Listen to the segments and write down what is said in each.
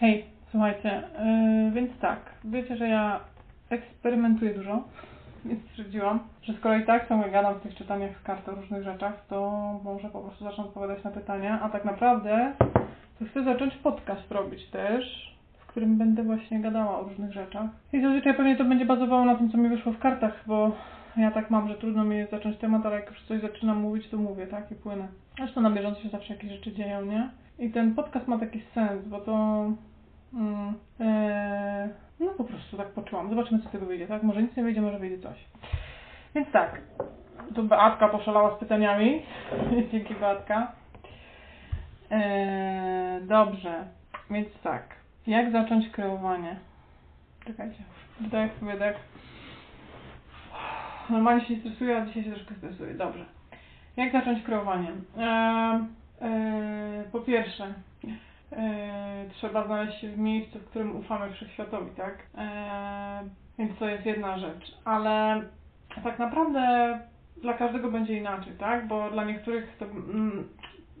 Hej, słuchajcie, yy, więc tak, wiecie, że ja eksperymentuję dużo, więc stwierdziłam, że skoro i tak ciągle w tych czytaniach z kart o różnych rzeczach, to może po prostu zacznę odpowiadać na pytania, a tak naprawdę to chcę zacząć podcast robić też, w którym będę właśnie gadała o różnych rzeczach. I zazwyczaj pewnie to będzie bazowało na tym, co mi wyszło w kartach, bo ja tak mam, że trudno mi jest zacząć temat, ale jak już coś zaczynam mówić, to mówię, tak, i płynę. Zresztą na bieżąco się zawsze jakieś rzeczy dzieją, nie? I ten podcast ma taki sens, bo to... Mm, e, no po prostu tak poczułam. Zobaczymy, co z tego wyjdzie, tak? Może nic nie wyjdzie, może wyjdzie coś. Więc tak, tu Beatka poszalała z pytaniami. Dzięki Beatka. E, dobrze, więc tak. Jak zacząć kreowanie? Czekajcie. Wdech, wydech. Normalnie się stresuję, a dzisiaj się troszkę stresuję. Dobrze. Jak zacząć kreowanie? E, po pierwsze, e, trzeba znaleźć się w miejscu, w którym ufamy wszechświatowi, tak? E, więc to jest jedna rzecz. Ale tak naprawdę dla każdego będzie inaczej, tak? Bo dla niektórych to mm,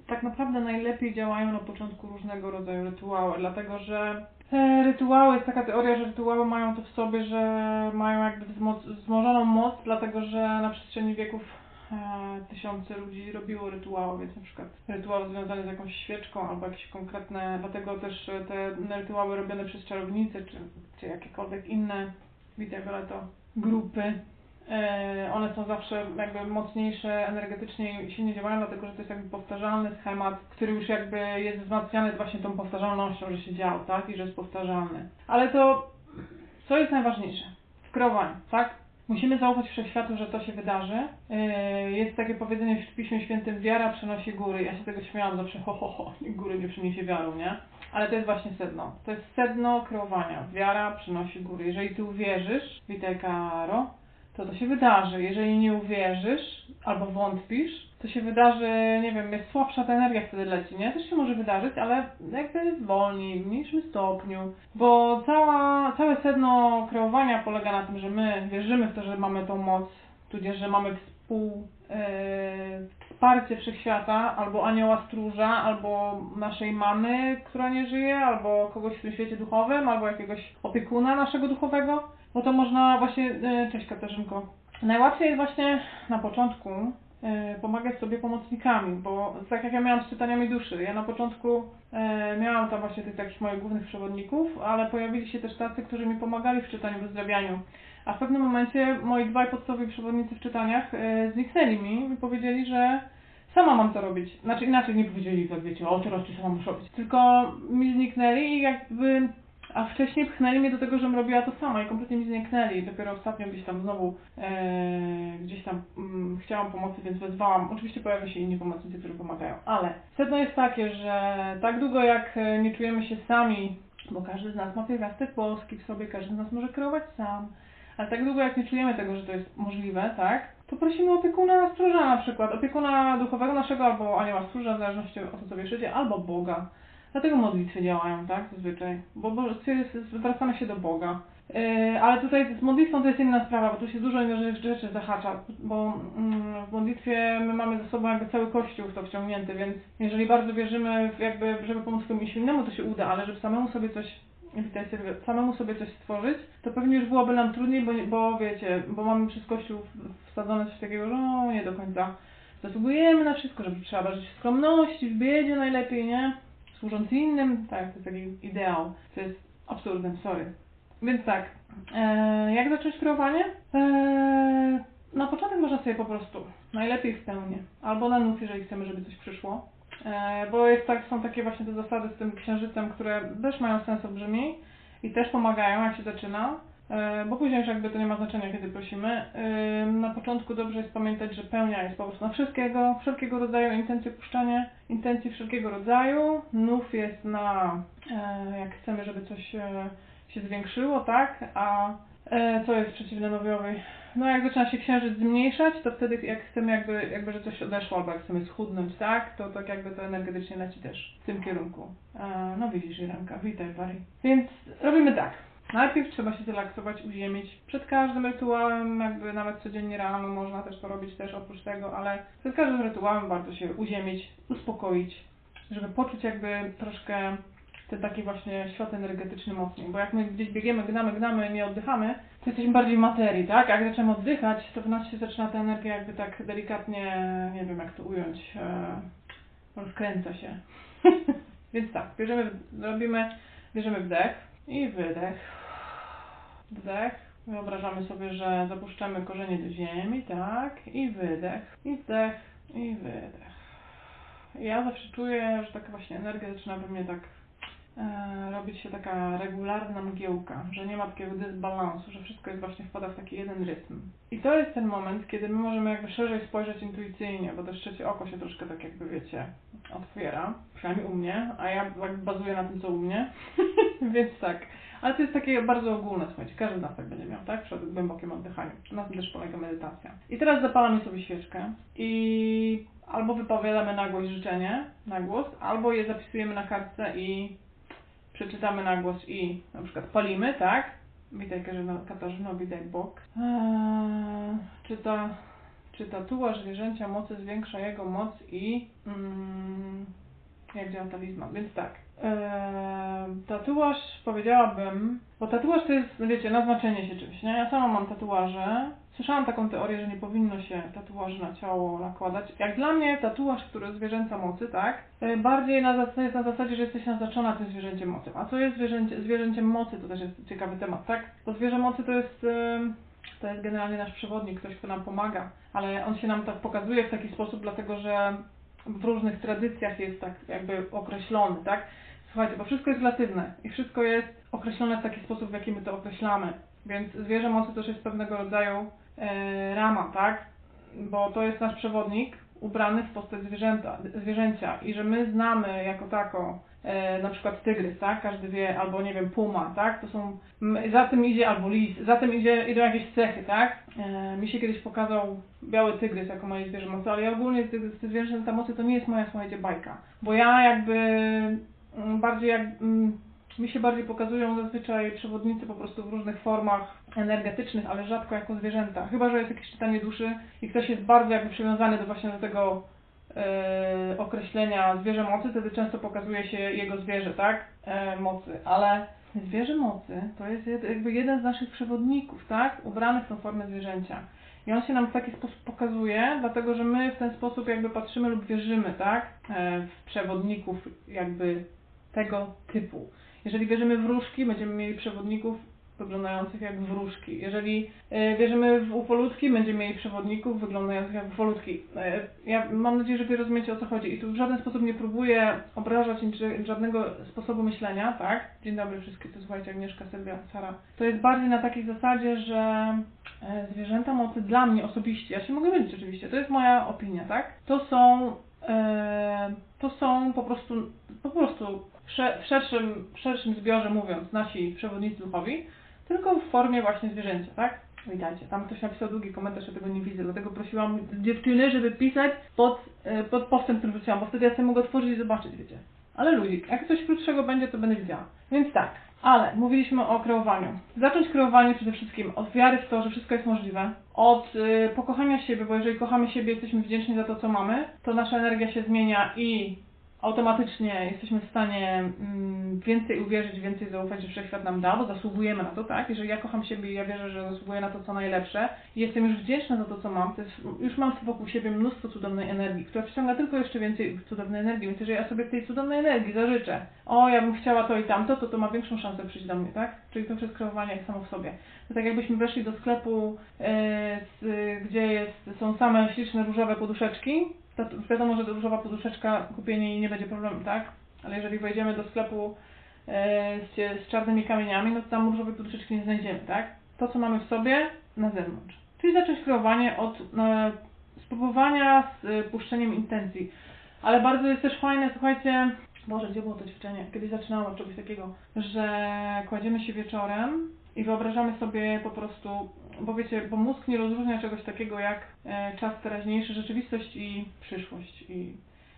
tak naprawdę najlepiej działają na początku różnego rodzaju rytuały, dlatego że e, rytuały, jest taka teoria, że rytuały mają to w sobie, że mają jakby wzmożoną moc, dlatego że na przestrzeni wieków e, tysiące ludzi robiło rytuały, więc na przykład rytuały związane z jakąś świeczką albo jakieś konkretne, dlatego też e, te rytuały robione przez czarownice czy, czy jakiekolwiek inne, widzę to grupy, e, one są zawsze jakby mocniejsze energetycznie i silnie działają, dlatego że to jest jakby powtarzalny schemat, który już jakby jest wzmacniany właśnie tą powtarzalnością, że się dział, tak? I że jest powtarzalny. Ale to, co jest najważniejsze? W tak? Musimy zaufać wszechświatu, że to się wydarzy. Yy, Jest takie powiedzenie w Piśmie Świętym, wiara przynosi góry. Ja się tego śmiałam zawsze, ho, ho, ho, góry nie przyniesie wiarą, nie? Ale to jest właśnie sedno. To jest sedno kreowania. Wiara przynosi góry. Jeżeli ty uwierzysz, witaj Karo, to to się wydarzy. Jeżeli nie uwierzysz albo wątpisz, to się wydarzy, nie wiem, jest słabsza ta energia wtedy leci, nie? Też się może wydarzyć, ale jakby wolniej, w mniejszym stopniu. Bo cała, całe sedno kreowania polega na tym, że my wierzymy w to, że mamy tą moc, tudzież, że mamy współ, e, wsparcie wszechświata, albo anioła stróża, albo naszej mamy, która nie żyje, albo kogoś w tym świecie duchowym, albo jakiegoś opiekuna naszego duchowego. No to można właśnie, e, cześć Katarzynko, najłatwiej jest właśnie na początku e, pomagać sobie pomocnikami, bo tak jak ja miałam z czytaniami duszy, ja na początku e, miałam tam właśnie tych takich moich głównych przewodników, ale pojawili się też tacy, którzy mi pomagali w czytaniu, w uzdrawianiu. A w pewnym momencie moi dwaj podstawowi przewodnicy w czytaniach zniknęli mi i powiedzieli, że sama mam to robić. Znaczy inaczej nie powiedzieli, tak wiecie, o teraz ty sama muszę robić. Tylko mi zniknęli i jakby a wcześniej pchnęli mnie do tego, żebym robiła to sama i kompletnie mi zniknęli. Dopiero ostatnio gdzieś tam znowu e, gdzieś tam mm, chciałam pomocy, więc wezwałam. Oczywiście pojawią się inni pomocnicy, którzy pomagają. Ale sedno jest takie, że tak długo jak e, nie czujemy się sami, bo każdy z nas ma pierwiastek boski w sobie, każdy z nas może kreować sam. Ale tak długo jak nie czujemy tego, że to jest możliwe, tak? To prosimy opiekuna stróża na przykład, opiekuna duchowego naszego albo anioła stróża, w zależności od co sobie szycie, albo Boga. Dlatego modlitwy działają, tak? Zazwyczaj. Bo, bo zwracamy się do Boga. Yy, ale tutaj z modlitwą to jest inna sprawa, bo tu się dużo innych rzeczy zahacza, bo mm, w modlitwie my mamy ze sobą jakby cały kościół w to wciągnięty, więc jeżeli bardzo wierzymy w jakby, żeby pomóc komuś innemu, to się uda, ale żeby samemu sobie coś samemu sobie coś stworzyć, to pewnie już byłoby nam trudniej, bo, bo wiecie, bo mamy przez kościół wsadzone coś takiego, że no, nie do końca zasługujemy na wszystko, żeby trzeba żyć w skromności, w biedzie najlepiej, nie? Służąc innym, tak, to jest taki ideał, to jest absurdem, sorry. Więc tak, e, jak zacząć kreowanie? E, na początek można sobie po prostu, najlepiej w pełni, albo na noc, jeżeli chcemy, żeby coś przyszło. E, bo jest tak, są takie właśnie te zasady z tym księżycem, które też mają sens olbrzymi i też pomagają, jak się zaczyna. E, Bo później już jakby to nie ma znaczenia, kiedy prosimy. E, Na początku dobrze jest pamiętać, że pełnia jest po prostu na wszystkiego, wszelkiego rodzaju intencje puszczanie, intencji wszelkiego rodzaju. Nów jest na, e, jak chcemy, żeby coś się zwiększyło, tak? A co jest przeciwne nowiowej? No jak zaczyna się księżyc zmniejszać, to wtedy jak chcemy jakby, jakby że coś odeszło, albo jak chcemy schudnąć, tak? To tak jakby to energetycznie leci też w tym kierunku. No widzisz, Irenka, witaj Bari. Więc robimy tak. Najpierw trzeba się zrelaksować, uziemić. Przed każdym rytuałem, jakby nawet codziennie rano można też to robić też oprócz tego, ale przed każdym rytuałem warto się uziemić, uspokoić, żeby poczuć jakby troszkę ten taki właśnie świat energetyczny mocniej. Bo jak my gdzieś biegniemy, gnamy, gnamy, nie oddychamy, to jesteśmy bardziej w materii, tak? Jak zaczynamy oddychać, to w nas się zaczyna ta energia jakby tak delikatnie, nie wiem jak to ująć, e, rozkręca się. Więc tak, bierzemy, robimy, bierzemy wdech i wydech. Wdech. Wyobrażamy sobie, że zapuszczamy korzenie do ziemi, tak? I wydech, i wdech, i wydech. Ja zawsze czuję, że taka właśnie energia zaczyna we mnie tak robić się taka regularna mgiełka, że nie ma takiego dysbalansu, że wszystko jest właśnie wpada w taki jeden rytm. I to jest ten moment, kiedy my możemy jakby szerzej spojrzeć intuicyjnie, bo to trzecie oko się troszkę tak jakby wiecie, otwiera, przynajmniej u mnie, a ja jakby bazuję na tym, co u mnie, więc tak. Ale to jest takie bardzo ogólne, słuchajcie, każdy z nas tak będzie miał, tak? Przed głębokim oddychaniem. Na tym też polega medytacja. I teraz zapalamy sobie świeczkę i albo wypowiadamy na głos życzenie, na głos, albo je zapisujemy na kartce i przeczytamy na głos i na przykład palimy, tak? Witaj Katarzyno, witaj Bóg. Eee, czy, ta, czy tatuaż zwierzęcia mocy zwiększa jego moc i mm, jak działa talizman, więc tak. Eee, tatuaż powiedziałabym, bo tatuaż to jest, wiecie, naznaczenie się czymś, nie? Ja sama mam tatuaże. Słyszałam taką teorię, że nie powinno się tatuaży na ciało nakładać. Jak dla mnie tatuaż, który zwierzęca mocy, tak? E, Bardziej na zasadzie, na zasadzie, że jesteś naznaczona tym zwierzęciem mocy. A co jest zwierzęcie, zwierzęciem mocy, to też jest ciekawy temat, tak? Bo zwierzę mocy to jest, em, to jest generalnie nasz przewodnik, ktoś, kto nam pomaga. Ale on się nam tak pokazuje w taki sposób, dlatego że w różnych tradycjach jest tak jakby określony, tak? Słuchajcie, bo wszystko jest relatywne i wszystko jest określone w taki sposób, w jaki my to określamy. Więc zwierzę mocy też jest pewnego rodzaju e, rama, tak? Bo to jest nasz przewodnik ubrany w postać zwierzęta, zwierzęcia i że my znamy jako tako e, na przykład tygrys, tak? Każdy wie, albo nie wiem, puma, tak? To są, za tym idzie, albo lis, za tym idzie, idą jakieś cechy, tak? E, mi się kiedyś pokazał biały tygrys jako moje zwierzę mocy, ale ja ogólnie z zwierzęta mocy to nie jest moja, słuchajcie, bajka. Bo ja jakby bardziej jak, mm, mi się bardziej pokazują zazwyczaj przewodnicy po prostu w różnych formach energetycznych, ale rzadko jako zwierzęta. Chyba, że jest jakieś czytanie duszy i ktoś jest bardzo jakby przywiązany do właśnie do tego e, określenia zwierzę mocy, wtedy często pokazuje się jego zwierzę, tak? E, mocy, ale zwierzę mocy to jest jakby jeden z naszych przewodników, tak? Ubrany w tą formę zwierzęcia. I on się nam w taki sposób pokazuje, dlatego że my w ten sposób jakby patrzymy lub wierzymy, tak? E, w przewodników jakby tego typu. Jeżeli wierzymy w wróżki, będziemy mieli przewodników wyglądających jak wróżki. Jeżeli e, wierzymy w ufolutki, będziemy mieli przewodników wyglądających jak ufolutki. E, ja mam nadzieję, że Wy rozumiecie o co chodzi. I tu w żaden sposób nie próbuję obrażać żadnego sposobu myślenia, tak? Dzień dobry wszystkim, to słuchajcie, Agnieszka, Sylwia, Sara. To jest bardziej na takiej zasadzie, że e, zwierzęta mocy dla mnie osobiście, ja się mogę mylić oczywiście, to jest moja opinia, tak? To są, to są po prostu, po prostu w sze- w szerszym, w szerszym zbiorze mówiąc, nasi przewodnicy duchowi, tylko w formie właśnie zwierzęcia, tak? Witajcie. Tam ktoś napisał długi komentarz, ja tego nie widzę, dlatego prosiłam dziewczyny, żeby pisać pod, e, pod postem, który wrzuciłam, bo wtedy ja sobie mogę otworzyć i zobaczyć, wiecie. Ale luzik, jak coś krótszego będzie, to będę widziała. Więc tak, ale mówiliśmy o kreowaniu. Zacząć kreowanie przede wszystkim od wiary w to, że wszystko jest możliwe, od y, pokochania siebie, bo jeżeli kochamy siebie, jesteśmy wdzięczni za to, co mamy, to nasza energia się zmienia i automatycznie jesteśmy w stanie mm, więcej uwierzyć, więcej zaufać, że wszechświat nam da, bo zasługujemy na to, tak? Jeżeli ja kocham siebie i ja wierzę, że zasługuję na to, co najlepsze i jestem już wdzięczna za to, co mam, to jest, już mam wokół siebie mnóstwo cudownej energii, która przyciąga tylko jeszcze więcej cudownej energii, więc jeżeli ja sobie tej cudownej energii zażyczę, o, ja bym chciała to i tamto, to to ma większą szansę przyjść do mnie, tak? Czyli to przez kreowanie samo w sobie. To tak jakbyśmy weszli do sklepu, e, z, gdzie jest, są same śliczne różowe poduszeczki, to wiadomo, że różowa poduszeczka, kupienie jej nie będzie problemem, tak? Ale jeżeli wejdziemy do sklepu e, z, z czarnymi kamieniami, no to tam różowej poduszeczki nie znajdziemy, tak? To, co mamy w sobie, na zewnątrz. Czyli zacząć kreowanie od e, spróbowania z e, puszczeniem intencji. Ale bardzo jest też fajne, słuchajcie, Boże, gdzie było to ćwiczenie? Kiedyś zaczynałam od czegoś takiego, że kładziemy się wieczorem i wyobrażamy sobie po prostu, bo wiecie, bo mózg nie rozróżnia czegoś takiego jak e, czas teraźniejszy, rzeczywistość i przyszłość. I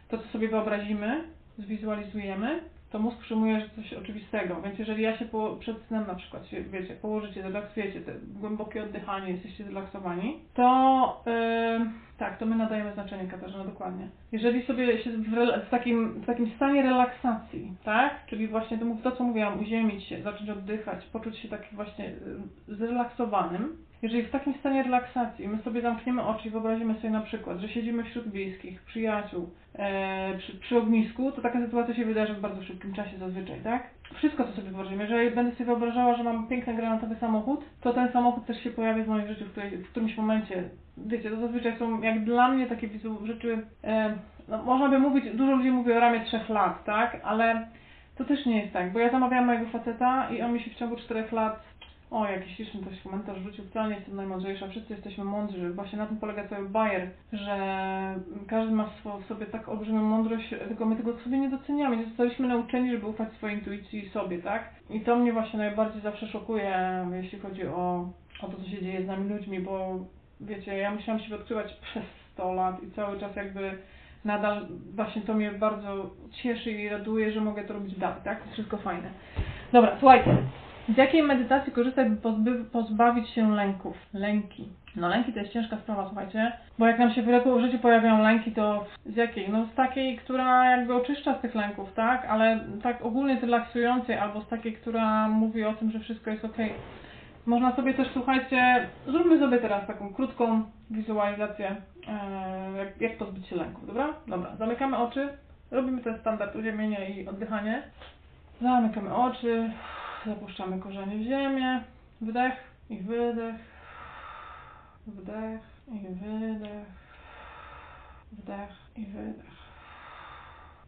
to, co sobie wyobrazimy, zwizualizujemy to mózg przyjmuje coś oczywistego. Więc jeżeli ja się po, przed snem na przykład, się, wiecie, położycie, zrelaksujecie, te głębokie oddychanie, jesteście zrelaksowani, to yy, tak, to my nadajemy znaczenie Katarzyna, dokładnie. Jeżeli sobie się w, w, takim, w takim stanie relaksacji, tak, czyli właśnie to, to co mówiłam, uziemić się, zacząć oddychać, poczuć się takim właśnie yy, zrelaksowanym, jeżeli w takim stanie relaksacji my sobie zamkniemy oczy i wyobrazimy sobie na przykład, że siedzimy wśród bliskich, przyjaciół, e, przy, przy ognisku, to taka sytuacja się wydarzy w bardzo szybkim czasie zazwyczaj, tak? Wszystko to sobie wyobrazimy. Jeżeli będę sobie wyobrażała, że mam piękny granatowy samochód, to ten samochód też się pojawi w moim życiu w, której, w którymś momencie. Wiecie, to zazwyczaj są jak dla mnie takie rzeczy, e, no, można by mówić, dużo ludzi mówi o ramie trzech lat, tak? Ale to też nie jest tak, bo ja zamawiałam mojego faceta i on mi się w ciągu czterech lat o, jakiś liczny ktoś komentarz rzucił, wcale nie jestem najmądrzejsza, wszyscy jesteśmy mądrzy. Właśnie na tym polega cały bajer, że każdy ma w sobie tak olbrzymią mądrość, tylko my tego sobie nie doceniamy. Nie zostaliśmy nauczeni, żeby ufać swojej intuicji i sobie, tak? I to mnie właśnie najbardziej zawsze szokuje, jeśli chodzi o, o to, co się dzieje z nami ludźmi, bo wiecie, ja musiałam się odkrywać przez 100 lat i cały czas jakby nadal właśnie to mnie bardzo cieszy i raduje, że mogę to robić dalej, tak? To wszystko fajne. Dobra, słuchajcie. Z jakiej medytacji korzystać, by pozby, pozbawić się lęków? Lęki. No lęki to jest ciężka sprawa, słuchajcie, bo jak nam się w życiu pojawiają lęki, to z jakiej? No z takiej, która jakby oczyszcza z tych lęków, tak? Ale tak ogólnie relaksującej, albo z takiej, która mówi o tym, że wszystko jest ok. Można sobie też, słuchajcie, zróbmy sobie teraz taką krótką wizualizację, e, jak, jak pozbyć się lęków, dobra? Dobra, zamykamy oczy, robimy ten standard uziemienia i oddychanie. Zamykamy oczy, zapuszczamy korzenie w ziemię, wdech i wydech, wdech i wydech, wdech i wydech.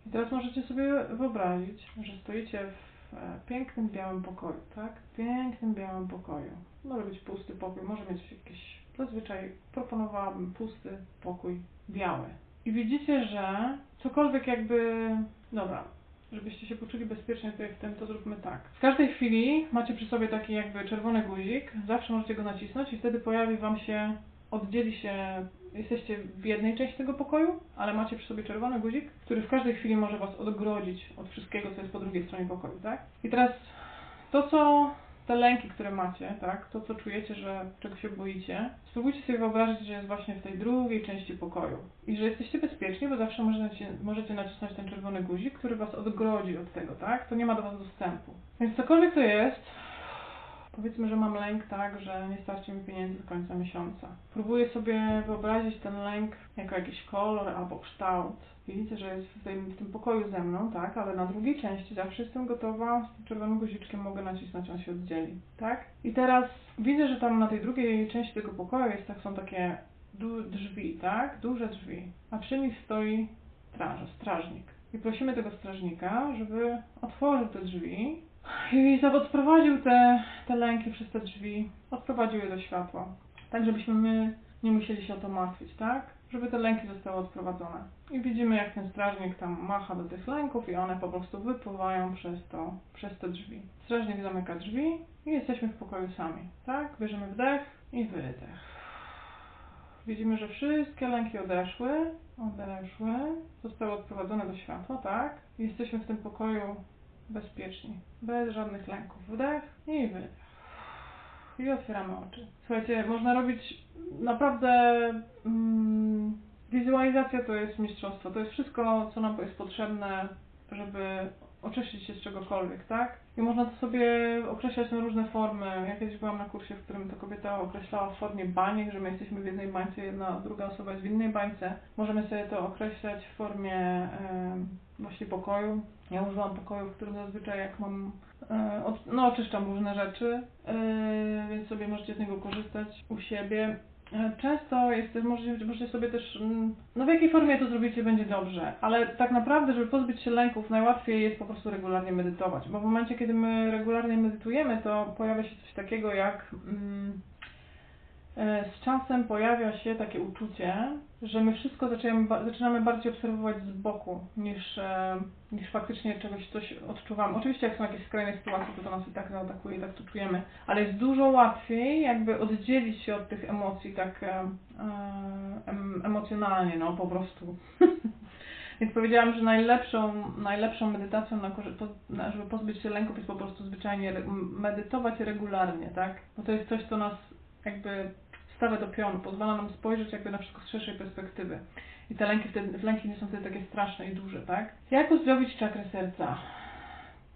I teraz możecie sobie wyobrazić, że stoicie w e, pięknym białym pokoju, tak? Pięknym białym pokoju. Może być pusty pokój, może mieć jakiś, zazwyczaj proponowałabym pusty pokój biały. I widzicie, że cokolwiek jakby, dobra, żebyście się poczuli bezpiecznie tutaj w tym, to zróbmy tak. W każdej chwili macie przy sobie taki jakby czerwony guzik, zawsze możecie go nacisnąć i wtedy pojawi Wam się, oddzieli się, jesteście w jednej części tego pokoju, ale macie przy sobie czerwony guzik, który w każdej chwili może Was odgrodzić od wszystkiego, co jest po drugiej stronie pokoju, tak? I teraz to, co te lęki, które macie, tak, to co czujecie, że czego się boicie, spróbujcie sobie wyobrazić, że jest właśnie w tej drugiej części pokoju i że jesteście bezpieczni, bo zawsze możecie, możecie nacisnąć ten czerwony guzik, który was odgrodzi od tego, tak? To nie ma do was dostępu. Więc cokolwiek to jest, powiedzmy, że mam lęk, tak, że nie starczy mi pieniędzy do końca miesiąca. Próbuję sobie wyobrazić ten lęk jako jakiś kolor albo kształt. Widzicie, że jest w tym, w tym pokoju ze mną, tak, ale na drugiej części zawsze jestem gotowa, z tym czerwonym guziczkiem mogę nacisnąć, on się oddzieli, tak? I teraz widzę, że tam na tej drugiej części tego pokoju jest, tak, są takie drzwi, tak, duże drzwi, a przy nich stoi straż, strażnik. I prosimy tego strażnika, żeby otworzył te drzwi i odprowadził te, te lęki przez te drzwi, odprowadził je do światła. Tak, żebyśmy my nie musieli się o to martwić, tak? Żeby te lęki zostały odprowadzone. I widzimy, jak ten strażnik tam macha do tych lęków i one po prostu wypływają przez to, przez te drzwi. Strażnik zamyka drzwi i jesteśmy w pokoju sami, tak? Bierzemy wdech i wydech. Widzimy, że wszystkie lęki odeszły, odeszły, zostały odprowadzone do światła, tak? I jesteśmy w tym pokoju bezpieczni, bez żadnych lęków. Wdech i wydech. I otwieramy oczy. Słuchajcie, można robić naprawdę mm, wizualizacja to jest mistrzostwo. To jest wszystko, co nam jest potrzebne, żeby oczyścić się z czegokolwiek, tak? I można to sobie określać na różne formy. Ja kiedyś byłam na kursie, w którym ta kobieta określała w formie baniek, że my jesteśmy w jednej bańce, jedna druga osoba jest w innej bańce. Możemy sobie to określać w formie właśnie pokoju. Ja używam pokoju, w którym zazwyczaj jak mam, no oczyszczam różne rzeczy, e, więc sobie możecie z niego korzystać u siebie. E, Często jest, możecie, możecie sobie też, mm, no w jakiej formie to zrobicie będzie dobrze, ale tak naprawdę, żeby pozbyć się lęków, najłatwiej jest po prostu regularnie medytować, bo w momencie, kiedy my regularnie medytujemy, to pojawia się coś takiego jak mm, e, z czasem pojawia się takie uczucie, że my wszystko zaczynamy, zaczynamy bardziej obserwować z boku niż, e, niż faktycznie czegoś coś odczuwamy. Oczywiście jak są jakieś skrajne sytuacje, to to nas i tak zaatakuje i tak to czujemy, ale jest dużo łatwiej jakby oddzielić się od tych emocji tak e, e, em, emocjonalnie, no po prostu. Więc powiedziałam, że najlepszą, najlepszą medytacją, na, żeby pozbyć się lęków, jest po prostu zwyczajnie medytować regularnie, tak? Bo to jest coś, co nas jakby stawia do pionu, pozwala nam spojrzeć jakby na wszystko z szerszej perspektywy. I te lęki, wtedy, lęki nie są wtedy takie straszne i duże, tak? Jak uzdrowić czakrę serca?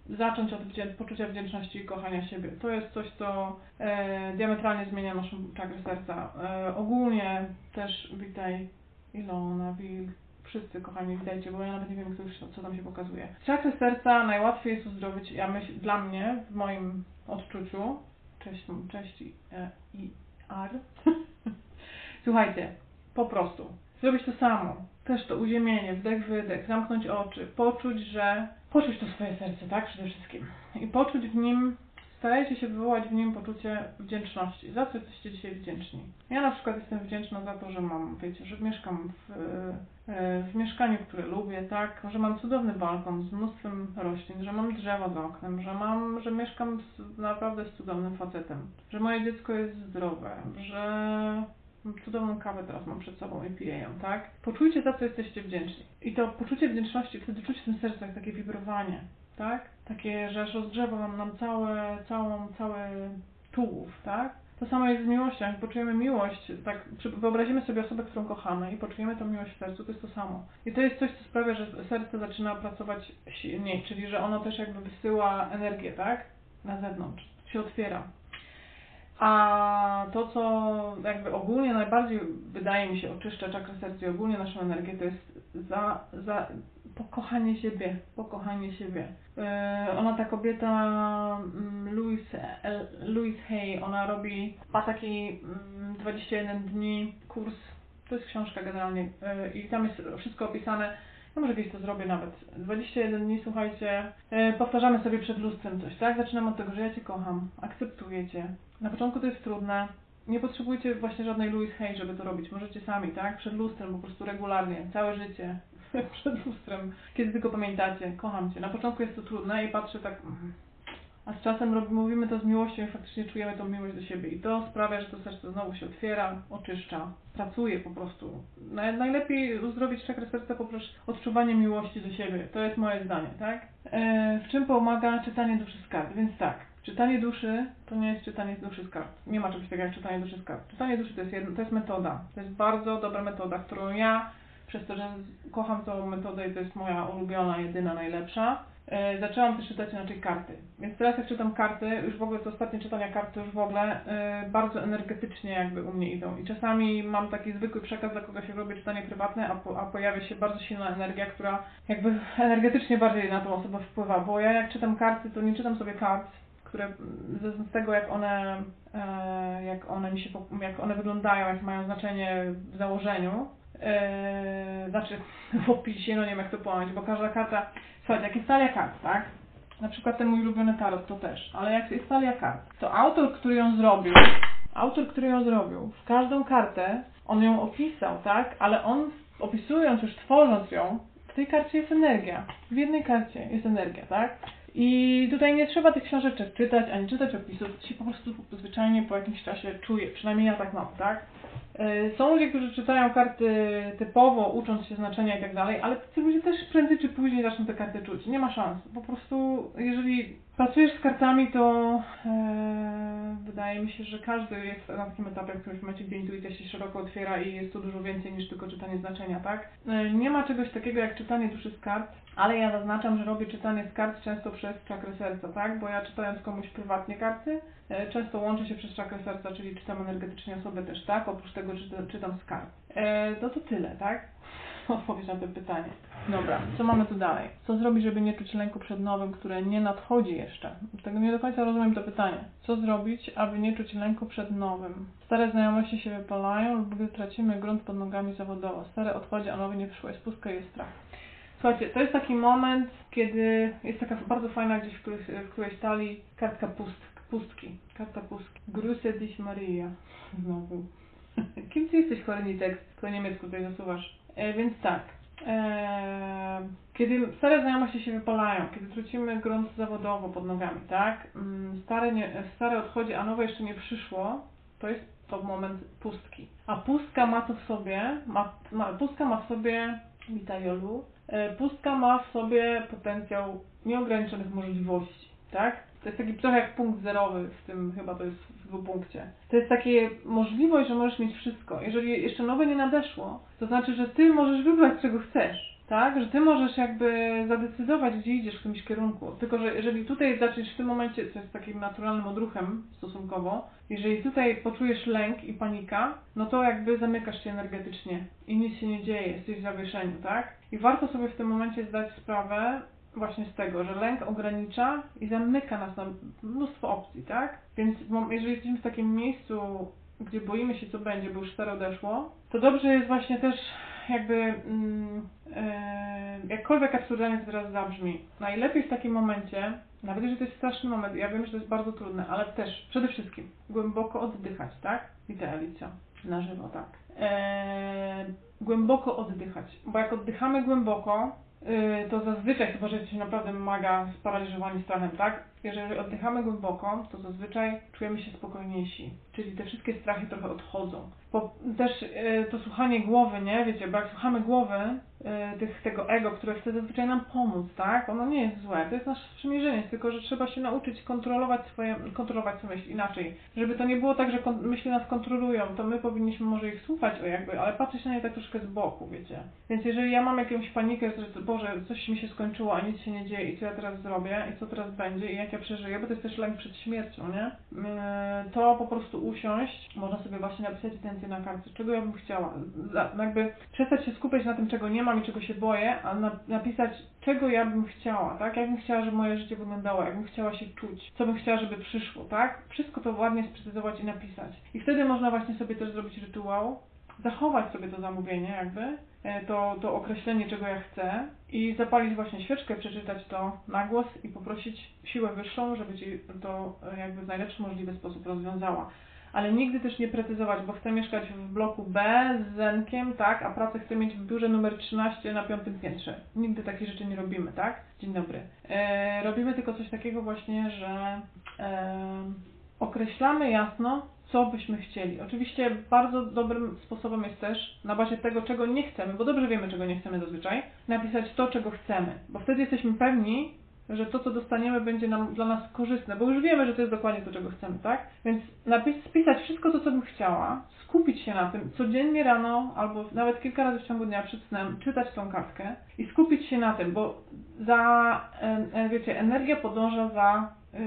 Zacząć od poczucia wdzięczności i kochania siebie. To jest coś, co e, diametralnie zmienia naszą czakrę serca. E, ogólnie też witaj Ilona, Wil, wszyscy kochani, witajcie, bo ja nawet nie wiem, kto już, co tam się pokazuje. Czakrę serca najłatwiej jest uzdrowić, ja myśl, dla mnie, w moim odczuciu, cześć, i, e, i ar. Słuchajcie, po prostu zrobić to samo. Też to uziemienie, wdech, wydech, zamknąć oczy, poczuć, że. poczuć to swoje serce, tak? Przede wszystkim. I poczuć w nim, starajcie się wywołać w nim poczucie wdzięczności. Za co jesteście dzisiaj wdzięczni? Ja na przykład jestem wdzięczna za to, że mam, wiecie, że mieszkam w, e, w mieszkaniu, które lubię, tak? Że mam cudowny balkon z mnóstwem roślin, że mam drzewa za oknem, że mam, że mieszkam z, naprawdę z cudownym facetem, że moje dziecko jest zdrowe, że cudowną kawę teraz mam przed sobą i piję ją, tak? Poczujcie za co jesteście wdzięczni. I to poczucie wdzięczności, wtedy czuć w tym sercu jak takie wibrowanie, tak? Takie, że aż rozgrzewa wam nam całe, całą, cały tułów, tak? To samo jest z miłością. Jak poczujemy miłość, tak wyobrazimy sobie osobę, którą kochamy i poczujemy tą miłość w sercu, to jest to samo. I to jest coś, co sprawia, że serce zaczyna pracować silniej, czyli że ono też jakby wysyła energię, tak? Na zewnątrz, się otwiera. A to, co jakby ogólnie najbardziej wydaje mi się oczyszcza czakrę serca i ogólnie naszą energię, to jest za, za pokochanie siebie, pokochanie siebie. Yy, ona, ta kobieta, mm, Louise, El- Louise Hay, ona robi, ma taki mm, 21 dni kurs, to jest książka generalnie yy, i tam jest wszystko opisane, no może kiedyś to zrobię nawet. 21 dni, słuchajcie, yy, powtarzamy sobie przed lustrem coś, tak? Zaczynam od tego, że ja Cię kocham, akceptuję Cię. Na początku to jest trudne, nie potrzebujecie właśnie żadnej Louise Hay, żeby to robić. Możecie sami, tak? Przed lustrem, po prostu regularnie, całe życie. Przed lustrem, kiedy tylko pamiętacie, kocham Cię. Na początku jest to trudne i patrzę tak, mhm. a z czasem mówimy to z miłością i faktycznie czujemy tą miłość do siebie. I to sprawia, że to serce znowu się otwiera, oczyszcza, pracuje po prostu. Naj, najlepiej uzdrowić czakrę serca poprzez odczuwanie miłości do siebie. To jest moje zdanie, tak? E, w czym pomaga czytanie duszy z kart? Więc tak, Czytanie duszy to nie jest czytanie duszy z kart. Nie ma czegoś takiego jak czytanie duszy z kart. Czytanie duszy to jest, jedno, to jest metoda. To jest bardzo dobra metoda, którą ja, przez to, że kocham tą metodę i to jest moja ulubiona, jedyna, najlepsza, e, zaczęłam też czytać inaczej karty. Więc teraz jak czytam karty, już w ogóle te ostatnie czytania kart to już w ogóle e, bardzo energetycznie jakby u mnie idą. I czasami mam taki zwykły przekaz, dla kogoś jak robię czytanie prywatne, a, po, a pojawia się bardzo silna energia, która jakby energetycznie bardziej na tą osobę wpływa. Bo ja jak czytam karty, to nie czytam sobie kart, które z, tego jak one, e, jak one mi się, jak one wyglądają, jak mają znaczenie w założeniu, e, znaczy w opisie, no nie wiem jak to pojąć, bo każda karta, słuchajcie, jak jest talia kart, tak? Na przykład ten mój ulubiony tarot to też, ale jak jest talia kart, to autor, który ją zrobił, autor, który ją zrobił, w każdą kartę on ją opisał, tak? Ale on opisując już, tworząc ją, w tej karcie jest energia. W jednej karcie jest energia, tak? I tutaj nie trzeba tych książeczek czytać, ani czytać opisów, to się po prostu zwyczajnie po jakimś czasie czuje, przynajmniej ja tak mam, tak? E, Są ludzie, którzy czytają karty typowo, ucząc się znaczenia i tak dalej, ale ci ludzie też prędzej czy później zaczną te karty czuć. Nie ma szans. Po prostu, jeżeli pracujesz z kartami, to e, wydaje mi się, że każdy jest na takim etapie, w którymś momencie, gdzie intuicja się szeroko otwiera i jest tu dużo więcej niż tylko czytanie znaczenia, tak? E, nie ma czegoś takiego jak czytanie duszy z kart, ale ja zaznaczam, że robię czytanie z kart często przez czakrę serca, tak? Bo ja czytając komuś prywatnie karty, e, często łączę się przez czakrę serca, czyli czytam energetycznie osobę też, tak? Oprócz tego czytam, czytam z kart. E, no to tyle, tak? Odpowiedź na to pytanie. Dobra, co mamy tu dalej? Co zrobić, żeby nie czuć lęku przed nowym, które nie nadchodzi jeszcze? Tego nie do końca rozumiem to pytanie. Co zrobić, aby nie czuć lęku przed nowym? Stare znajomości się wypalają lub tracimy grunt pod nogami zawodowo. Stare odchodzi, a nowe nie przyszło. Jest pustka jest strach. Słuchajcie, to jest taki moment, kiedy jest taka bardzo fajna gdzieś w którejś, w którejś talii kartka pust, pustki. Karta pustki. Grüße dich Maria. Znowu. Kim ty jesteś, chory tekst? Po niemiecku tutaj zasuwasz. E, więc tak. E, kiedy stare znajomości się wypalają, kiedy tracimy grunt zawodowo pod nogami, tak? Mm, Stare, nie, stare odchodzi, a nowe jeszcze nie przyszło, to jest to moment pustki. A pustka ma to w sobie, ma, ma, pustka ma w sobie, witaj Jolu, E, Pustka ma w sobie potencjał nieograniczonych możliwości, tak? To jest taki trochę jak punkt zerowy w tym, chyba to jest w dwupunkcie. To jest takie możliwość, że możesz mieć wszystko. Jeżeli jeszcze nowe nie nadeszło, to znaczy, że ty możesz wybrać, czego chcesz. Tak, że ty możesz jakby zadecydować, gdzie idziesz w którymś kierunku. Tylko, że jeżeli tutaj zaczniesz w tym momencie, co jest takim naturalnym odruchem stosunkowo, jeżeli tutaj poczujesz lęk i panika, no to jakby zamykasz się energetycznie i nic się nie dzieje, jesteś w zawieszeniu, tak? I warto sobie w tym momencie zdać sprawę właśnie z tego, że lęk ogranicza i zamyka nas na mnóstwo opcji, tak? Więc jeżeli jesteśmy w takim miejscu, gdzie boimy się, co będzie, bo już stare odeszło, to dobrze jest właśnie też jakby, mm, e, jakkolwiek absurdalnie to teraz zabrzmi, najlepiej w takim momencie, nawet jeżeli to jest straszny moment, ja wiem, że to jest bardzo trudne, ale też przede wszystkim głęboko oddychać, tak? Widzę Alicja, na żywo, tak. E, głęboko oddychać, bo jak oddychamy głęboko, to zazwyczaj, chyba że jesteśmy naprawdę mega sparaliżowani strachem, tak? Jeżeli oddychamy głęboko, to zazwyczaj czujemy się spokojniejsi, czyli te wszystkie strachy trochę odchodzą. Bo też y, to słuchanie głowy, nie? Wiecie, bo jak słuchamy głowy, y, tych, tego ego, które chce zazwyczaj nam pomóc, tak? Ono nie jest złe, to jest nasze sprzymierzenie, tylko że trzeba się nauczyć kontrolować swoje, kontrolować swoje myśli inaczej. Żeby to nie było tak, że myśli nas kontrolują, to my powinniśmy może ich słuchać o jakby, ale patrzeć na nie tak troszkę z boku, wiecie. Więc jeżeli ja mam jakąś panikę, że Boże, coś mi się skończyło, a nic się nie dzieje i co ja teraz zrobię i co teraz będzie i jak ja przeżyję, bo to jest też lęk przed śmiercią, nie? Yy, To po prostu usiąść, można sobie właśnie napisać intencję na kartce, czego ja bym chciała. Jakby przestać się skupiać na tym, czego nie mam i czego się boję, a na, napisać, czego ja bym chciała, tak? Jak bym chciała, żeby moje życie wyglądało, jak bym chciała się czuć, co bym chciała, żeby przyszło, tak? Wszystko to ładnie sprecyzować i napisać. I wtedy można właśnie sobie też zrobić rytuał, zachować sobie to zamówienie jakby, e, to, to określenie, czego ja chcę i zapalić właśnie świeczkę, przeczytać to na głos i poprosić siłę wyższą, żeby Ci to e, jakby w najlepszy możliwy sposób rozwiązała. Ale nigdy też nie precyzować, bo chcę mieszkać w bloku B z zenkiem, tak, a pracę chcę mieć w biurze numer 13 na piątym piętrze. Nigdy takich rzeczy nie robimy, tak? Dzień dobry. E, robimy tylko coś takiego właśnie, że e, określamy jasno, co byśmy chcieli. Oczywiście bardzo dobrym sposobem jest też na bazie tego, czego nie chcemy, bo dobrze wiemy, czego nie chcemy zazwyczaj, napisać to, czego chcemy, bo wtedy jesteśmy pewni, że to, co dostaniemy, będzie nam dla nas korzystne, bo już wiemy, że to jest dokładnie to, czego chcemy, tak? Więc napis, spisać wszystko to, co bym chciała, skupić się na tym, codziennie rano, albo nawet kilka razy w ciągu dnia przed snem, czytać tą kartkę i skupić się na tym, bo za, wiecie, energia podąża za yy,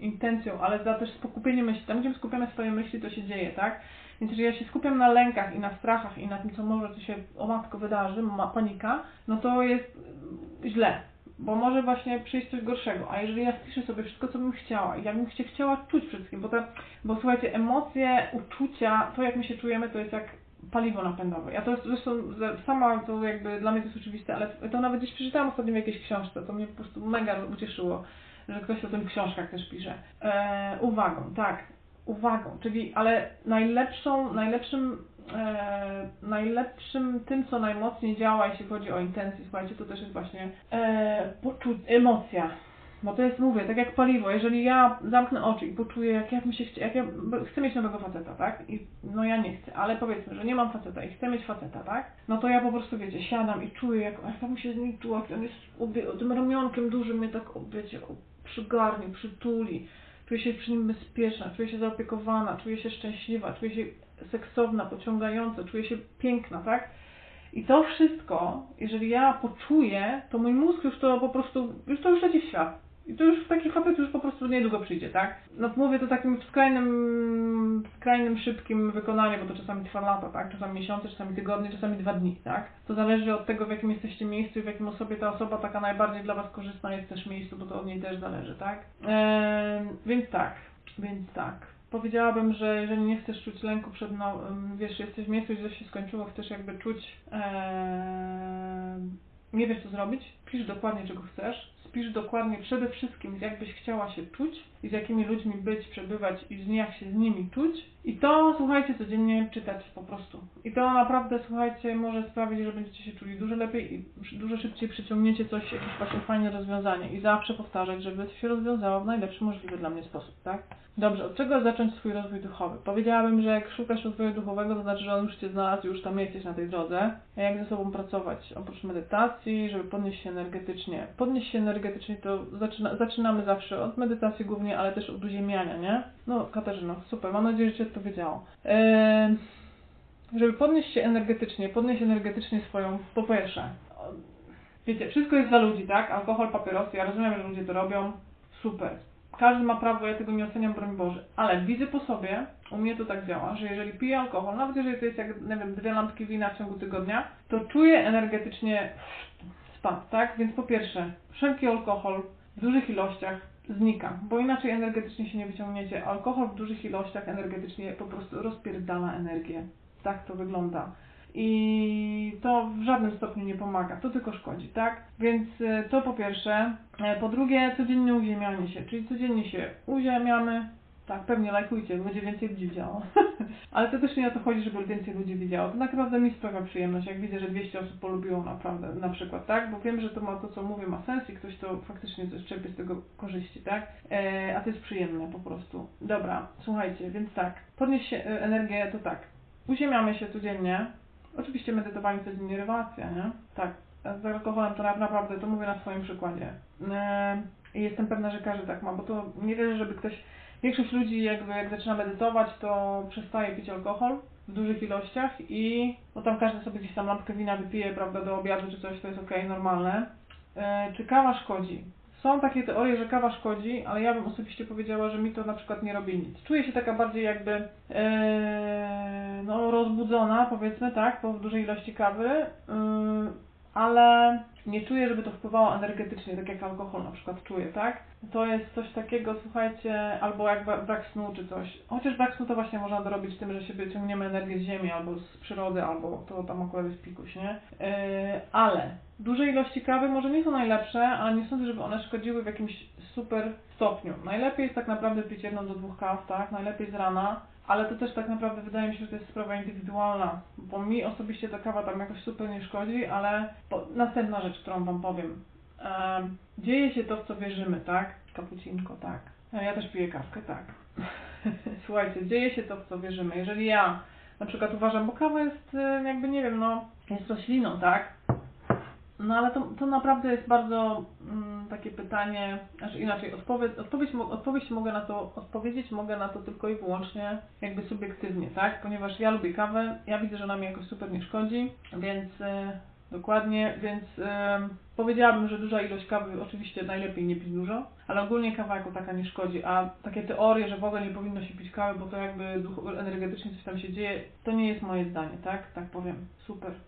intencją, ale za też skupienie myśli. Tam, gdzie skupiamy swoje myśli, to się dzieje, tak? Więc jeżeli ja się skupiam na lękach i na strachach i na tym, co może się o matko wydarzy, ma panika, no to jest źle, bo może właśnie przyjść coś gorszego. A jeżeli ja spiszę sobie wszystko, co bym chciała i jak bym się chciała czuć wszystkim, bo, to, bo słuchajcie, emocje, uczucia, to jak my się czujemy, to jest jak paliwo napędowe. Ja to zresztą sama to jakby dla mnie to jest oczywiste, ale to nawet gdzieś przeczytałam ostatnio w jakiejś książce, to mnie po prostu mega ucieszyło, że ktoś o tym w książkach też pisze. E, uwagą, tak, uwagą, czyli ale najlepszą, najlepszym, e, najlepszym tym, co najmocniej działa, jeśli chodzi o intencje, słuchajcie, to też jest właśnie e, poczu- emocja. Bo to jest, mówię, tak jak paliwo, jeżeli ja zamknę oczy i poczuję, jak ja się chcia, jak ja chcę mieć nowego faceta, tak? I no ja nie chcę, ale powiedzmy, że nie mam faceta i chcę mieć faceta, tak? No to ja po prostu, wiecie, siadam i czuję, jak, jak ja bym się z nim czuła, jak on jest obie, tym ramionkiem dużym mnie tak, wiecie, przygarnie, przytuli. Czuję się przy nim bezpieczna, czuję się zaopiekowana, czuję się szczęśliwa, czuję się seksowna, pociągająca, czuję się piękna, tak? I to wszystko, jeżeli ja poczuję, to mój mózg już to po prostu, już to już leci w świat. I to już taki facet już po prostu niedługo przyjdzie, tak? No mówię to takim w skrajnym, w skrajnym szybkim wykonaniu, bo to czasami trwa lata, tak? Czasami miesiące, czasami tygodnie, czasami dwa dni, tak? To zależy od tego, w jakim jesteście miejscu i w jakim osobie ta osoba taka najbardziej dla Was korzystna jest też miejscu, bo to od niej też zależy, tak? Eee, więc tak, więc tak. Powiedziałabym, że jeżeli nie chcesz czuć lęku przed, no, wiesz, jesteś w miejscu, gdzie się skończyło, chcesz jakby czuć, eee, nie wiesz co zrobić, pisz dokładnie czego chcesz, wpisz dokładnie przede wszystkim, jak byś chciała się czuć i z jakimi ludźmi być, przebywać i jak się z nimi czuć. I to, słuchajcie, codziennie czytać po prostu. I to naprawdę, słuchajcie, może sprawić, że będziecie się czuli dużo lepiej i dużo szybciej przyciągniecie coś, jakieś właśnie fajne rozwiązanie. I zawsze powtarzać, żeby to się rozwiązało w najlepszy możliwy dla mnie sposób, tak? Dobrze, od czego zacząć swój rozwój duchowy? Powiedziałabym, że jak szukasz rozwoju duchowego, to znaczy, że on już Cię znalazł, już tam jesteś na tej drodze. A jak ze sobą pracować? Oprócz medytacji, żeby podnieść się energetycznie. Podnieść się energetycznie to zaczyna, zaczynamy zawsze od medytacji głównie, ale też od uziemiania, nie? No, Katarzyno, super, mam nadzieję, że Ci odpowiedziało. Eee, żeby podnieść się energetycznie, podnieść energetycznie swoją, po pierwsze, wiecie, wszystko jest dla ludzi, tak? Alkohol, papierosy, ja rozumiem, że ludzie to robią, super. Każdy ma prawo, ja tego nie oceniam, broń Boże, ale widzę po sobie, u mnie to tak działa, że jeżeli piję alkohol, nawet jeżeli to jest jak, nie wiem, dwie lampki wina w ciągu tygodnia, to czuję energetycznie tak? Więc po pierwsze, wszelki alkohol w dużych ilościach znika, bo inaczej energetycznie się nie wyciągniecie. Alkohol w dużych ilościach energetycznie po prostu rozpierdala energię. Tak to wygląda. I to w żadnym stopniu nie pomaga, to tylko szkodzi, tak? Więc e, to po pierwsze. E, Po drugie, codziennie uziemianie się, czyli codziennie się uziemiamy. Tak, pewnie lajkujcie, będzie więcej ludzi widziało. Ale to też nie o to chodzi, żeby więcej ludzi widziało. To naprawdę mi sprawia przyjemność, jak widzę, że 200 osób polubiło naprawdę, na przykład, tak? Bo wiem, że to ma to, co mówię, ma sens i ktoś to faktycznie coś czerpie z tego korzyści, tak? E, a to jest przyjemne po prostu. Dobra, słuchajcie, więc tak, podnieść się, e, energię to tak. Uziemiamy się codziennie. Oczywiście medytowanie to jest nie nie? Tak. Z to na- naprawdę, to mówię na swoim przykładzie. E, I jestem pewna, że każdy tak ma, bo to nie wierzę, żeby ktoś Większość ludzi jakby jak zaczyna medytować, to przestaje pić alkohol w dużych ilościach i no tam każdy sobie gdzieś tam lampkę wina wypije, prawda, do obiadu czy coś, to jest okej, normalne. E, czy kawa szkodzi? Są takie teorie, że kawa szkodzi, ale ja bym osobiście powiedziała, że mi to na przykład nie robi nic. Czuję się taka bardziej jakby e, no, rozbudzona, powiedzmy, tak, po dużej ilości kawy, y, ale nie czuję, żeby to wpływało energetycznie, tak jak alkohol na przykład czuję, tak? To jest coś takiego, słuchajcie, albo jak bra- brak snu czy coś. Chociaż brak snu to właśnie można dorobić tym, że się wyciągniemy energię z ziemi albo z przyrody, albo to tam akurat jest pikuś, nie? Yy, ale duże ilości kawy może nie są najlepsze, ale nie sądzę, żeby one szkodziły w jakimś super stopniu. Najlepiej jest tak naprawdę pić jedną do dwóch kaw, tak? Najlepiej z rana. Ale to też tak naprawdę wydaje mi się, że to jest sprawa indywidualna, bo mi osobiście ta kawa tam jakoś super nie szkodzi, ale po, następna rzecz, którą Wam powiem. Em, dzieje się to, w co wierzymy, tak? Kapucinko, tak. No, ja też piję kawkę, tak. Słuchajcie, dzieje się to, w co wierzymy. Jeżeli ja na przykład uważam, bo kawa jest e, jakby, nie wiem, no, jest rośliną, tak? No ale to, to naprawdę jest bardzo mm, takie pytanie, znaczy inaczej, odpowiedź, odpowiedź, odpowiedź mogę na to, odpowiedzieć mogę na to tylko i wyłącznie jakby subiektywnie, tak? Ponieważ ja lubię kawę, ja widzę, że ona mi jakoś super nie szkodzi, więc e, dokładnie, więc e, powiedziałabym, że duża ilość kawy, oczywiście najlepiej nie pić dużo, ale ogólnie kawa jako taka nie szkodzi, a takie teorie, że w ogóle nie powinno się pić kawy, bo to jakby duch, energetycznie coś tam się dzieje, to nie jest moje zdanie, tak? Tak powiem. Super.